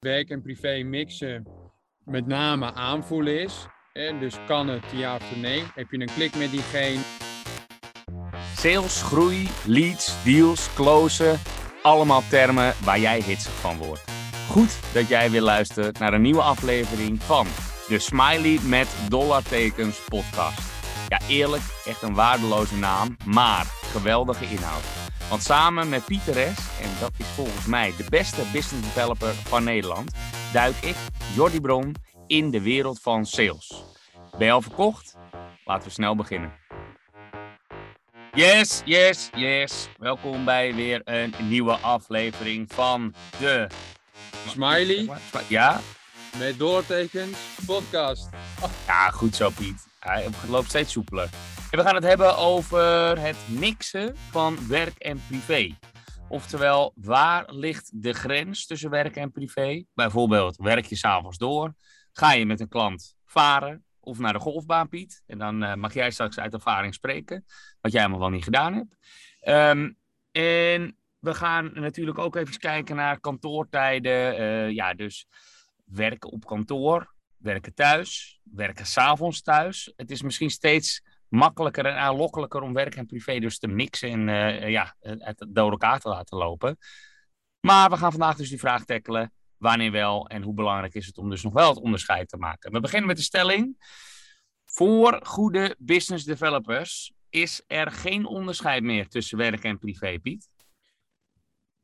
werk en privé mixen met name aanvoelen is. Hè? Dus kan het ja of nee? Heb je een klik met diegene? Sales, groei, leads, deals, closen. Allemaal termen waar jij hitsig van wordt. Goed dat jij weer luistert naar een nieuwe aflevering van de Smiley met dollartekens podcast. Ja, eerlijk, echt een waardeloze naam, maar geweldige inhoud. Want samen met Pieter S, en dat is volgens mij de beste business developer van Nederland, duik ik, Jordi Bron, in de wereld van sales. Ben je al verkocht? Laten we snel beginnen. Yes, yes, yes. Welkom bij weer een nieuwe aflevering van de... Smiley Ja? met doortekens podcast. Ja, goed zo Piet. Hij loopt steeds soepeler. We gaan het hebben over het mixen van werk en privé. Oftewel, waar ligt de grens tussen werk en privé? Bijvoorbeeld, werk je s'avonds door? Ga je met een klant varen of naar de golfbaan, Piet? En dan eh, mag jij straks uit ervaring spreken, wat jij allemaal wel niet gedaan hebt. Ehm, en we gaan natuurlijk ook even kijken naar kantoortijden. Eh, ja, dus werken op kantoor, werken thuis, werken s'avonds thuis. Het is misschien steeds makkelijker en aanlokkelijker om werk en privé dus te mixen en eh, ja, het door elkaar te laten lopen. Maar we gaan vandaag dus die vraag tackelen. Wanneer wel en hoe belangrijk is het om dus nog wel het onderscheid te maken? We beginnen met de stelling. Voor goede business developers is er geen onderscheid meer tussen werk en privé, Piet.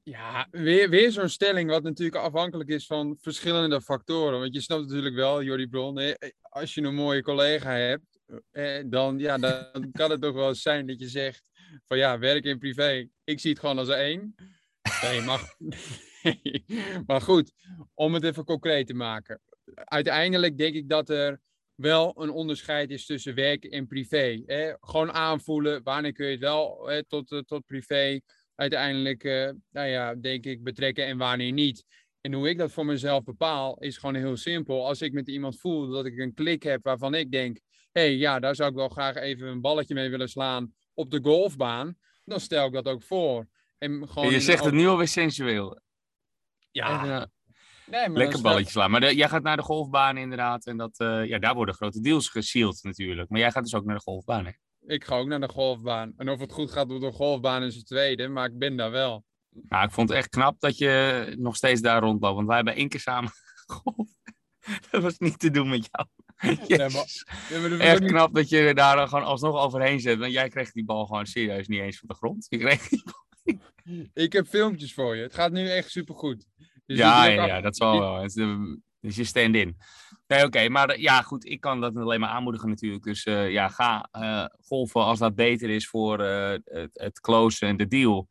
Ja, weer, weer zo'n stelling wat natuurlijk afhankelijk is van verschillende factoren. Want je snapt natuurlijk wel, Jordi Bron, als je een mooie collega hebt, eh, dan, ja, dan kan het toch wel eens zijn dat je zegt van ja, werk en privé, ik zie het gewoon als één. Nee, maar, maar goed, om het even concreet te maken. Uiteindelijk denk ik dat er wel een onderscheid is tussen werk en privé. Hè? Gewoon aanvoelen, wanneer kun je het wel hè, tot, eh, tot privé uiteindelijk, nou ja, denk ik, betrekken en wanneer niet. En hoe ik dat voor mezelf bepaal, is gewoon heel simpel. Als ik met iemand voel dat ik een klik heb waarvan ik denk, hey, ja, daar zou ik wel graag even een balletje mee willen slaan op de golfbaan, dan stel ik dat ook voor. En gewoon je zegt het nu alweer sensueel. Ja. Uh, nee, maar lekker balletje slaan. Maar de- jij gaat naar de golfbaan inderdaad. En dat, eh, ja, daar worden grote deals gesield natuurlijk. Maar jij gaat dus ook naar de golfbaan, hè? Ik ga ook naar de golfbaan. En of het goed gaat op de golfbaan is het tweede, maar ik ben daar wel. Nou, ik vond het echt knap dat je nog steeds daar rondloopt. Want wij hebben één keer samen gegolfd. Dat was niet te doen met jou. Nee, maar- Jezus. Ja, maar Echt knap dat je daar dan gewoon alsnog overheen zet. Want jij kreeg die bal gewoon serieus niet eens van de grond. Je kreeg die bal- Ik heb filmpjes voor je. Het gaat nu echt supergoed. Dus ja, ja, ja, dat zal wel. Het is je stand-in. Nee, oké. maar eh, ja, goed. Ik kan dat alleen maar aanmoedigen natuurlijk. Dus eh, ja, ga eh, golven als dat beter is voor eh, het, het closen en de deal.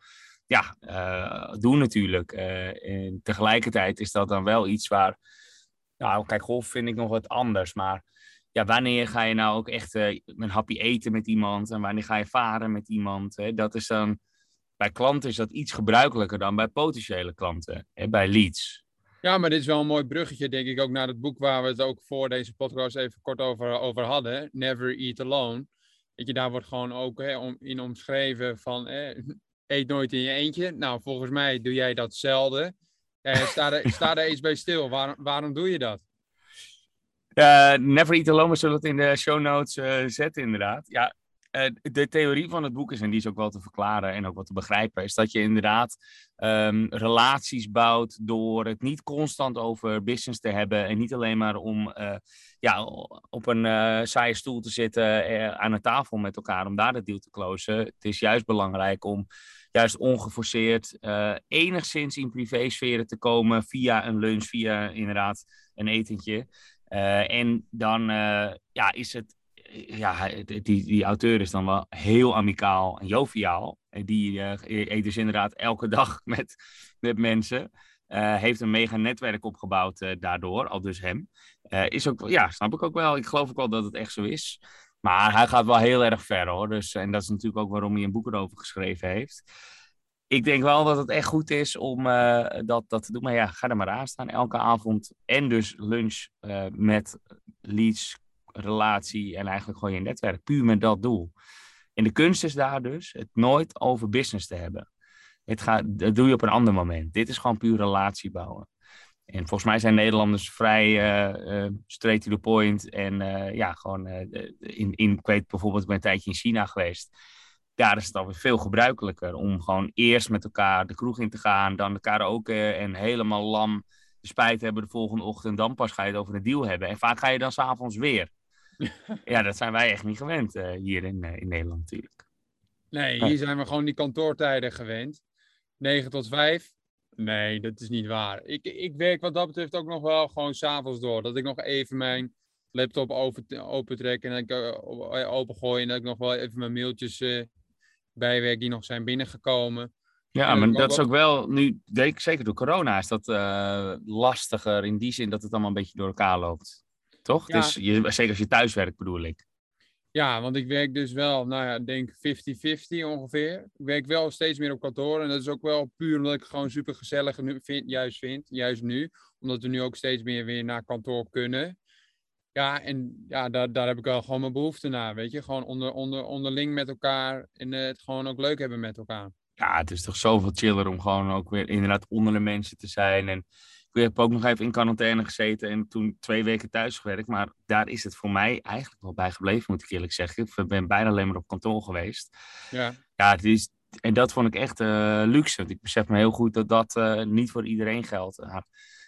Ja, eh, doe natuurlijk. Eh, en tegelijkertijd is dat dan wel iets waar... Nou, kijk, golf vind ik nog wat anders. Maar ja, wanneer ga je nou ook echt eh, een hapje eten met iemand? En wanneer ga je varen met iemand? Hè? Dat is dan... Bij klanten is dat iets gebruikelijker dan bij potentiële klanten. Hè? Bij leads. Ja, maar dit is wel een mooi bruggetje, denk ik, ook naar het boek waar we het ook voor deze podcast even kort over, over hadden. Never Eat Alone. Weet je, daar wordt gewoon ook hè, om, in omschreven van hè, eet nooit in je eentje. Nou, volgens mij doe jij dat zelden. Sta, er, eens bij stil. Waarom, waarom doe je dat? Never Eat Alone, we zullen het in de show notes eh, zetten inderdaad. Ja, eh, de theorie van het boek is, en die is ook wel te verklaren en ook wel te begrijpen, is dat je inderdaad ehm, relaties bouwt door het niet constant over business te hebben en niet alleen maar om eh, ja, op een saaie stoel te zitten aan een tafel met elkaar om daar de deal te closen. Het is juist belangrijk om juist ongeforceerd eh, enigszins in privésferen te komen via een lunch, via inderdaad een etentje. Eh, en dan eh, ja, is het, ja, die, die auteur is dan wel heel amicaal en joviaal. Die eet dus inderdaad elke dag met, met mensen. Heeft een mega netwerk opgebouwd daardoor, al dus hem. Is ook, ja, snap ik ook wel. Ik geloof ook wel dat het echt zo is. Maar hij gaat wel heel erg ver hoor. Dus, en dat is natuurlijk ook waarom hij een boek erover geschreven heeft. Ik denk wel dat het echt goed is om eh, dat, dat te doen. Maar ja, ga er maar aan staan. Elke avond. En dus lunch eh, met leads, relatie en eigenlijk gewoon je netwerk. Puur met dat doel. En de kunst is daar dus het nooit over business te hebben. Het gaat, dat doe je op een ander moment. Dit is gewoon puur relatie bouwen. En volgens mij zijn Nederlanders vrij uh, straight to the point. En ja, gewoon in, in, ik weet bijvoorbeeld, ik ben een tijdje in China geweest. Daar is het alweer veel gebruikelijker om gewoon eerst met elkaar de kroeg in te gaan, dan elkaar ook en helemaal lam de spijt hebben de volgende ochtend. Dan pas ga je het over een deal hebben. En vaak ga je dan s'avonds weer. ja, dat zijn wij echt niet gewend hier in, in Nederland natuurlijk. Nee, hier zijn we gewoon die kantoortijden gewend. 9 tot 5. Nee, dat is niet waar. Ik, ik werk wat dat betreft ook nog wel gewoon s'avonds door. Dat ik nog even mijn laptop open, trek en dat ik uh, opengooi. En dat ik nog wel even mijn mailtjes bijwerk die nog zijn binnengekomen. Ja, maar dat is ook wel, nu, zeker door corona, is dat uh, lastiger in die zin dat het allemaal een beetje door elkaar loopt. Toch? Ja. Dus je, zeker als je thuis werkt, bedoel ik. Ja, want ik werk dus wel, nou ja, denk 50-50 ongeveer. Ik werk wel steeds meer op kantoor. En dat is ook wel puur omdat ik het gewoon super gezellig vind, juist vind. Juist nu. Omdat we nu ook steeds meer weer naar kantoor kunnen. Ja, en ja, daar, daar heb ik wel gewoon mijn behoefte naar. Weet je, gewoon onder, onder, onderling met elkaar. En uh, het gewoon ook leuk hebben met elkaar. Ja, het is toch zoveel chiller om gewoon ook weer inderdaad onder de mensen te zijn. En ik heb ook nog even in quarantaine gezeten en toen twee weken thuis gewerkt. Maar daar is het voor mij eigenlijk wel bij gebleven, moet ik eerlijk zeggen. Ik ben bijna alleen maar op kantoor geweest. Ja, ja het is, en dat vond ik echt uh, luxe. Want ik besef me heel goed dat dat uh, niet voor iedereen geldt.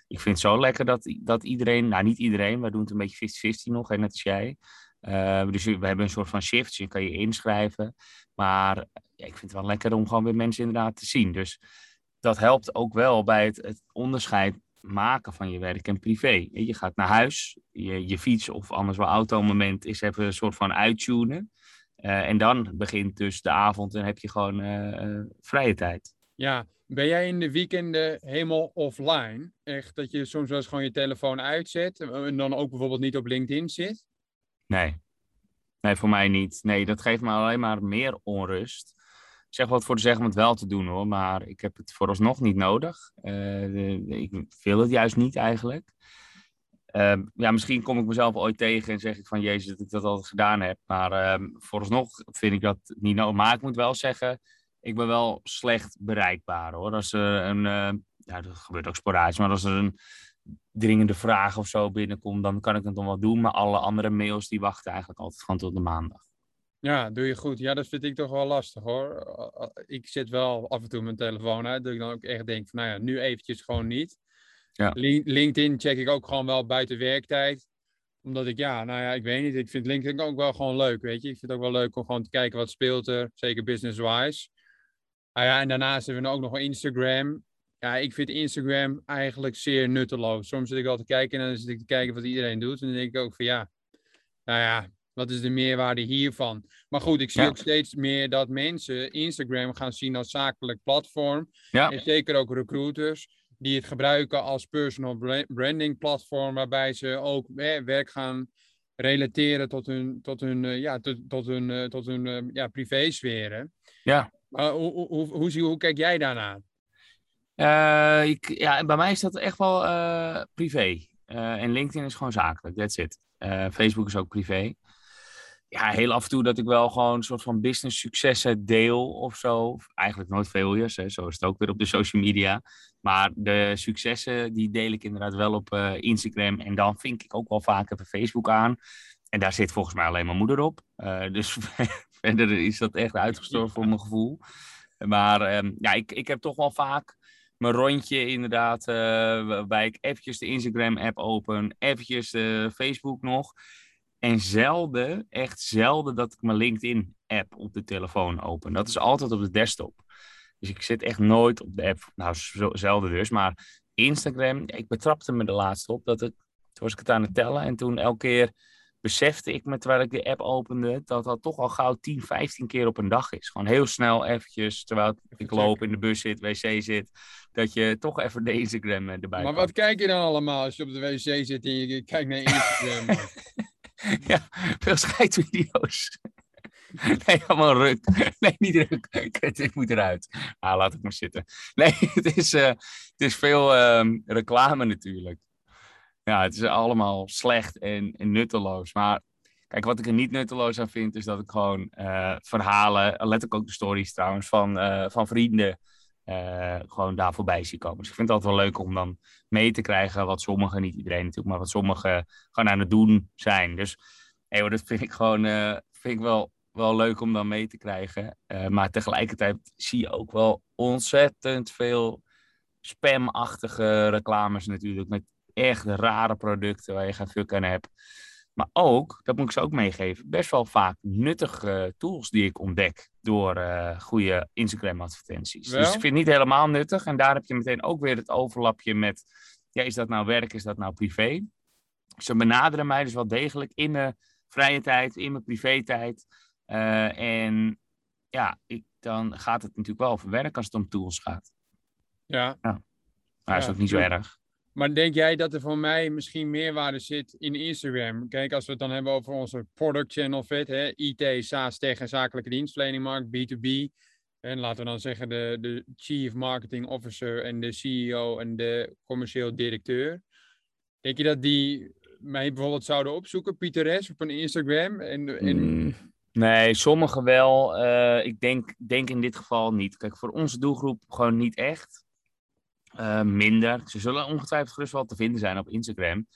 Ik vind het zo lekker dat, dat iedereen, nou niet iedereen, wij doen het een beetje 50-50 nog, net als jij. Uh, dus we hebben een soort van shift, je kan je inschrijven. Maar ja, ik vind het wel lekker om gewoon weer mensen inderdaad te zien. Dus dat helpt ook wel bij het, onderscheid maken van je werk en privé. Je gaat naar huis, je, je fiets of anders wel auto-moment is even een soort van uittunen. Uh, en dan begint dus de avond en heb je gewoon uh, vrije tijd. Ja, ben jij in de weekenden helemaal offline? Echt dat je soms wel eens gewoon je telefoon uitzet en dan ook bijvoorbeeld niet op LinkedIn zit? Nee. Nee, voor mij niet. Nee, dat geeft me alleen maar meer onrust zeg wat voor de zeggen om het wel te doen hoor, maar ik heb het vooralsnog niet nodig. Uh, ik wil het juist niet eigenlijk. Uh, ja, misschien kom ik mezelf ooit tegen en zeg ik van Jezus dat ik dat altijd gedaan heb. Maar uh, vooralsnog vind ik dat niet nodig. Maar ik moet wel zeggen, ik ben wel slecht bereikbaar hoor. Als er een, eh, ja, dat gebeurt ook sporadisch, maar als er een dringende vraag of zo binnenkomt, dan kan ik het nog wel doen. Maar alle andere mails die wachten eigenlijk altijd gewoon tot de maandag. Ja, doe je goed. Ja, dat vind ik toch wel lastig hoor. Ik zit wel af en toe mijn telefoon uit. Dat ik dan ook echt denk van, nou ja, nu eventjes gewoon niet. Ja. LinkedIn check ik ook gewoon wel buiten werktijd. Omdat ik, ja, nou ja, ik weet niet. Ik vind LinkedIn ook wel gewoon leuk, weet je. Ik vind het ook wel leuk om gewoon te kijken wat speelt er. Zeker business-wise. Nou ja, en daarnaast hebben we ook nog Instagram. Ja, ik vind Instagram eigenlijk zeer nutteloos. Soms zit ik al te kijken en dan zit ik te kijken wat iedereen doet. En dan denk ik ook van, ja, nou ja, wat is de meerwaarde hiervan? Maar goed, ik zie ook steeds meer dat mensen Instagram gaan zien als zakelijk platform. Ja. En zeker ook recruiters die het gebruiken als personal branding platform, waarbij ze ook eh, werk gaan relateren tot hun, tot hun, uh, ja, tot, tot hun, uh, tot hun uh, ja, privésferen. Ja. Hoe, hoe, hoe, hoe, hoe kijk jij daarnaar? ik, ja, bij mij is dat echt wel privé. en LinkedIn is gewoon zakelijk, that's it. Facebook is ook privé ja, heel af en toe dat ik wel gewoon een soort van business successen deel of zo. Eigenlijk nooit failures, hè. zo is het ook weer op de social media. Maar de successen, die deel ik inderdaad wel op Instagram. En dan vink ik ook wel vaak even Facebook aan. En daar zit volgens mij alleen mijn moeder op. Dus verder is dat echt uitgestorven voor mijn gevoel. Maar um, ja, ik, ik heb toch wel vaak mijn rondje inderdaad. Uh, waarbij ik eventjes de Instagram-app open. Eventjes de Facebook nog. En zelden, echt zelden, dat ik mijn LinkedIn-app op de telefoon open. Dat is altijd op de desktop. Dus ik zit echt nooit op de app. Nou, zelden dus. Maar Instagram, ik betrapte me de laatste op. Dat het, toen was ik het aan het tellen. En toen elke keer besefte ik me, terwijl ik de app opende, dat dat toch al gauw 10, 15 keer op een dag is. Gewoon heel snel eventjes, terwijl ik loop, in de bus zit, wc zit, dat je toch even de Instagram eh, erbij Maar wat kijk je dan allemaal als je op de wc zit en je kijkt naar Instagram? ja, veel scheidvideo's. Nee, allemaal ruk. Nee, niet ruk. Ik moet eruit. Ah, laat ik maar zitten. Nee, het is, uh, het is veel um, reclame natuurlijk. Ja, het is allemaal slecht en, nutteloos. Maar kijk, wat ik er niet nutteloos aan vind, is dat ik gewoon uh, verhalen, letterlijk ook de stories trouwens, van, uh, van vrienden uh, gewoon daar voorbij zie komen. Dus ik vind het altijd wel leuk om dan mee te krijgen wat sommigen, niet iedereen natuurlijk, maar wat sommigen gewoon aan het doen zijn. Dus hey, dat vind ik gewoon vind ik wel, wel leuk om dan mee te krijgen. Maar tegelijkertijd zie je ook wel ontzettend veel spamachtige reclames natuurlijk. Met echt rare producten waar je geen fuck aan hebt. Maar ook, dat moet ik ze ook meegeven, best wel vaak nuttige tools die ik ontdek door uh, goede Instagram-advertenties. Dus ik vind het niet helemaal nuttig. En daar heb je meteen ook weer het overlapje met, ja, is dat nou werk, is dat nou privé? Ze benaderen mij dus wel degelijk in mijn vrije tijd, in mijn privé-tijd. Uh, en ja, ik, dan gaat het natuurlijk wel over werk als het om tools gaat. Ja. ja. Maar dat is ook niet zo erg. Maar denk jij dat er voor mij misschien meerwaarde zit in Instagram? Kijk, als we het dan hebben over onze product channel fit, hè, IT, SaaS, tech en zakelijke dienstverleningmarkt, B2B. En laten we dan zeggen de, de Chief Marketing Officer en de CEO en de commercieel directeur. Denk je dat die mij bijvoorbeeld zouden opzoeken, Pieter S, op een Instagram? En, en... Mm, nee, sommigen wel. Uh, ik denk, denk in dit geval niet. Kijk, voor onze doelgroep gewoon niet echt. Uh, minder. Ze zullen ongetwijfeld gerust wel te vinden zijn op Instagram.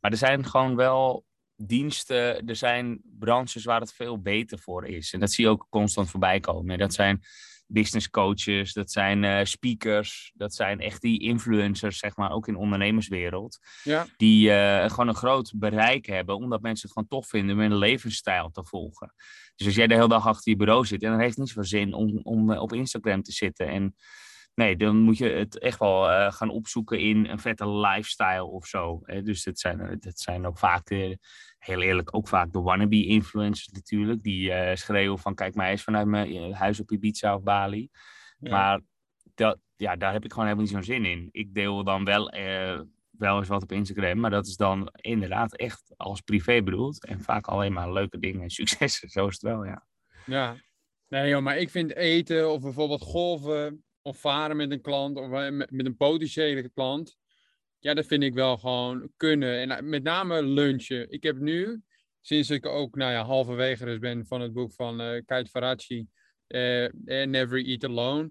Maar er zijn gewoon wel diensten, er zijn branches waar het veel beter voor is. En dat zie je ook constant voorbij komen. Dat zijn business coaches, dat zijn uh, speakers, dat zijn echt die influencers, zeg maar, ook in de ondernemerswereld. Ja. Die uh, gewoon een groot bereik hebben, omdat mensen het gewoon tof vinden om een levensstijl te volgen. Dus als jij de hele dag achter je bureau zit, en dan heeft het niet zoveel zin om, om op Instagram te zitten en nee, dan moet je het echt wel uh, gaan opzoeken in een vette lifestyle of zo. Hè? Dus dat zijn, dat zijn ook vaak, de, heel eerlijk, ook vaak de wannabe influencers natuurlijk. Die uh, schreeuwen van kijk mij eens vanuit mijn eh, huis op Ibiza of Bali. Maar dat, ja, daar heb ik gewoon helemaal niet zo'n zin in. Ik deel dan wel, uh, wel eens wat op Instagram, maar dat is dan inderdaad echt als privé bedoeld. En vaak alleen maar leuke dingen en successen. Zo is het wel, ja. Ja, nee joh, maar ik vind eten of bijvoorbeeld golven of varen met een klant of eh, met een potentiële klant. Ja, dat vind ik wel gewoon kunnen. En eh, met name lunchen. Ik heb nu, sinds ik ook nou ja, halverwege dus ben van het boek van uh, Kate Faraci, uh, Never Eat Alone,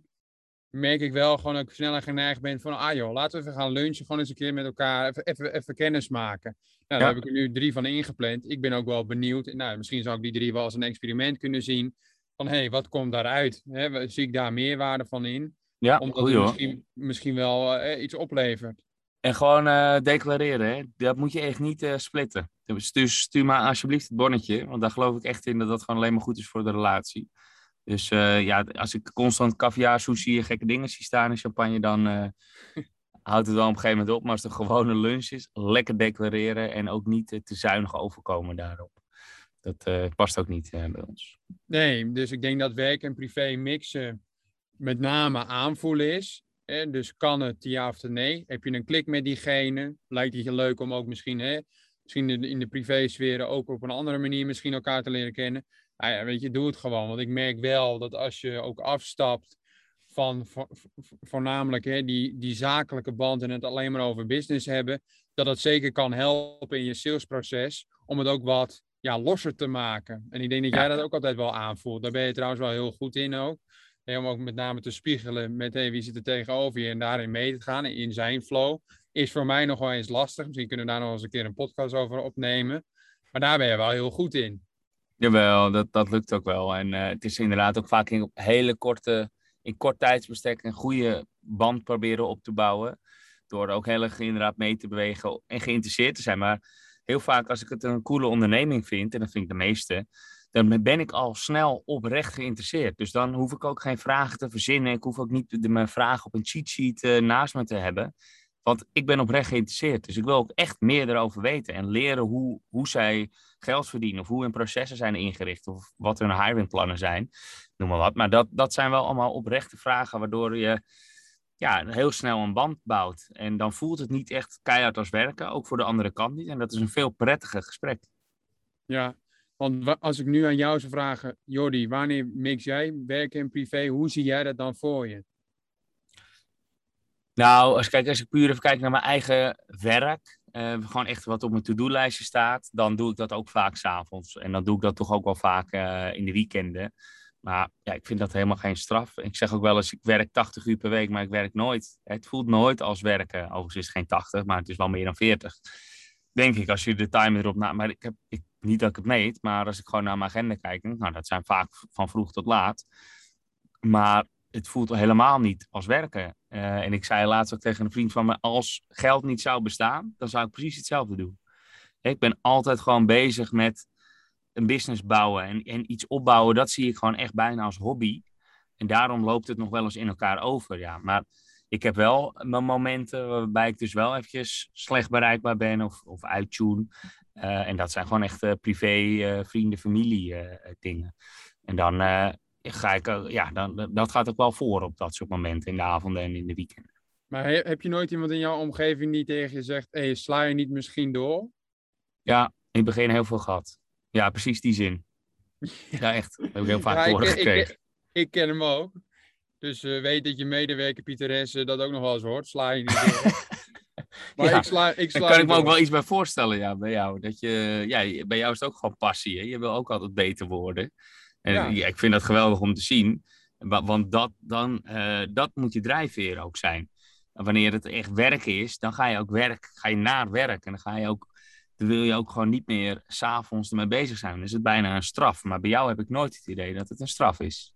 merk ik wel gewoon dat ik sneller geneigd ben van, ah joh, laten we even gaan lunchen, gewoon eens een keer met elkaar, even, even, even kennis maken. Nou, daar heb ik er nu drie van ingepland. Ik ben ook wel benieuwd. Nou, misschien zou ik die drie wel als een experiment kunnen zien. Van, hé, hey, wat komt daaruit? Hè, zie ik daar meerwaarde van in? Ja, Omdat het misschien, misschien wel uh, iets oplevert. En gewoon uh, declareren, hè? dat moet je echt niet uh, splitten. Dus stuur maar alsjeblieft het bonnetje, want daar geloof ik echt in dat dat gewoon alleen maar goed is voor de relatie. Dus ja, als ik constant caviar, sushi en gekke dingen zie staan in champagne, dan houdt het wel op een gegeven moment op. Maar als het een gewone lunch is, lekker declareren en ook niet te zuinig overkomen daarop. Dat past ook niet bij ons. Nee, dus ik denk dat werk en privé mixen met name aanvoelen is. Hè? Dus kan het ja of nee? Heb je een klik met diegene? Lijkt het je leuk om ook misschien, hè, misschien in de privésferen ook op een andere manier misschien elkaar te leren kennen? Nou ja, weet je, doe het gewoon. Want ik merk wel dat als je ook afstapt van voornamelijk hè, die, die zakelijke band en het alleen maar over business hebben, dat dat zeker kan helpen in je salesproces om het ook wat ja, losser te maken. En ik denk dat jij dat ook altijd wel aanvoelt. Daar ben je trouwens wel heel goed in ook om ook met name te spiegelen met hey, wie zit er tegenover je en daarin mee te gaan in zijn flow, is voor mij nog wel eens lastig. Misschien kunnen we daar nog eens een keer een podcast over opnemen. Maar daar ben je wel heel goed in. Jawel, dat, dat lukt ook wel. En uh, het is inderdaad ook vaak in hele korte, in kort tijdsbestek een goede band proberen op te bouwen. Door ook heel erg inderdaad mee te bewegen en geïnteresseerd te zijn. Maar heel vaak als ik het een coole onderneming vind, en dat vind ik de meeste, dan ben ik al snel oprecht geïnteresseerd. Dus dan hoef ik ook geen vragen te verzinnen. Ik hoef ook niet mijn vragen op een cheat sheet uh, naast me te hebben. Want ik ben oprecht geïnteresseerd. Dus ik wil ook echt meer erover weten. En leren hoe, hoe zij geld verdienen. Of hoe hun processen zijn ingericht. Of wat hun hiringplannen zijn. Noem maar wat. Maar dat, dat zijn wel allemaal oprechte vragen. Waardoor je ja, heel snel een band bouwt. En dan voelt het niet echt keihard als werken. Ook voor de andere kant niet. En dat is een veel prettiger gesprek. Ja, want als ik nu aan jou zou vragen, Jordi, wanneer mix jij werk en privé? Hoe zie jij dat dan voor je? Nou, als, kijk, als ik puur even kijk naar mijn eigen werk, uh, gewoon echt wat op mijn to-do-lijstje staat, dan doe ik dat ook vaak s'avonds. En dan doe ik dat toch ook wel vaak uh, in de weekenden. Maar ja, ik vind dat helemaal geen straf. Ik zeg ook wel eens, ik werk 80 uur per week, maar ik werk nooit. Het voelt nooit als werken. Overigens is het geen 80, maar het is wel meer dan 40. Denk ik, als je de timer erop na... Maar ik heb, ik, niet dat ik het meet, maar als ik gewoon naar mijn agenda kijk... Nou, dat zijn vaak van vroeg tot laat. Maar het voelt helemaal niet als werken. Uh, en ik zei laatst ook tegen een vriend van me, als geld niet zou bestaan, dan zou ik precies hetzelfde doen. Ik ben altijd gewoon bezig met een business bouwen en, en iets opbouwen. Dat zie ik gewoon echt bijna als hobby. En daarom loopt het nog wel eens in elkaar over. Ja. Maar ik heb wel mijn momenten waarbij ik dus wel eventjes slecht bereikbaar ben of, of uittune. Uh, en dat zijn gewoon echt uh, privé, uh, vrienden, familie dingen. En dan ga ik, ja, dan, dat gaat ook wel voor op dat soort momenten in de avonden en in de weekenden. Maar heb je nooit iemand in jouw omgeving die tegen je zegt, hey, sla je niet misschien door? Ja, in het begin heel veel gehad. Ja, precies die zin. Ja, echt. Dat heb ik heel vaak ja, gekregen. Ik, ik, ken hem ook. Dus weet dat je medewerker Pieter S. dat ook nog wel eens hoort. Sla je niet door. maar ja, ik sla, ik sla daar kan ik me ook wel iets bij voorstellen, ja, bij jou. Dat je, ja, bij jou is het ook gewoon passie. Hè? Je wil ook altijd beter worden. En ja. ik vind dat geweldig om te zien. Want dat, dan, uh, dat moet je drijfveer ook zijn. En wanneer het echt werken is, dan ga je ook werk, ga je naar werk. En dan ga je ook dan wil je ook gewoon niet meer s'avonds ermee bezig zijn. Dan is het bijna een straf. Maar bij jou heb ik nooit het idee dat het een straf is.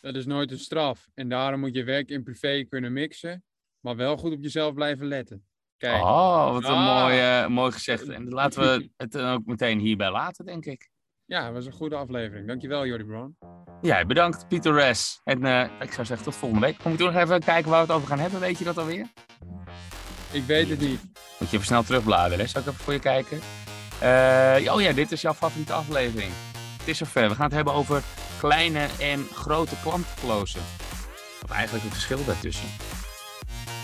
Dat is nooit een straf. En daarom moet je werk en privé kunnen mixen. Maar wel goed op jezelf blijven letten. Kijk. Oh, wat een ah. mooi, uh, mooi gezegd. En laten we het ook meteen hierbij laten, denk ik. Ja, dat was een goede aflevering. Dankjewel, Jordi Brown. Ja, bedankt, Pieter Res. En uh, ik zou zeggen, tot volgende week. Kom je toen nog even kijken waar we het over gaan hebben? Weet je dat alweer? Ik weet het niet. Moet je even snel terugbladeren, hè? Zal ik even voor je kijken? Uh, oh ja, dit is jouw favoriete aflevering. Het is zover. We gaan het hebben over kleine en grote klantclosen. Of eigenlijk een verschil daartussen.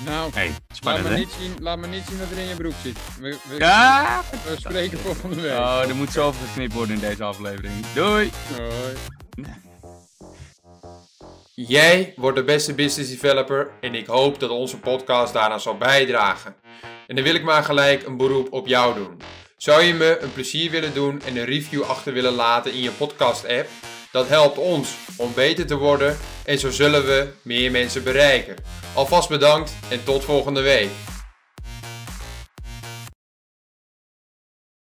Nou, hey, spannend, laat, me niet zien, laat me niet zien wat er in je broek zit. We, we, ja? we spreken volgende week. Oh, er moet zoveel geknipt worden in deze aflevering. Doei! Doei! Jij wordt de beste business developer en ik hoop dat onze podcast daarna zal bijdragen. En dan wil ik maar gelijk een beroep op jou doen. Zou je me een plezier willen doen en een review achter willen laten in je podcast app? Dat helpt ons om beter te worden en zo zullen we meer mensen bereiken. Alvast bedankt en tot volgende week.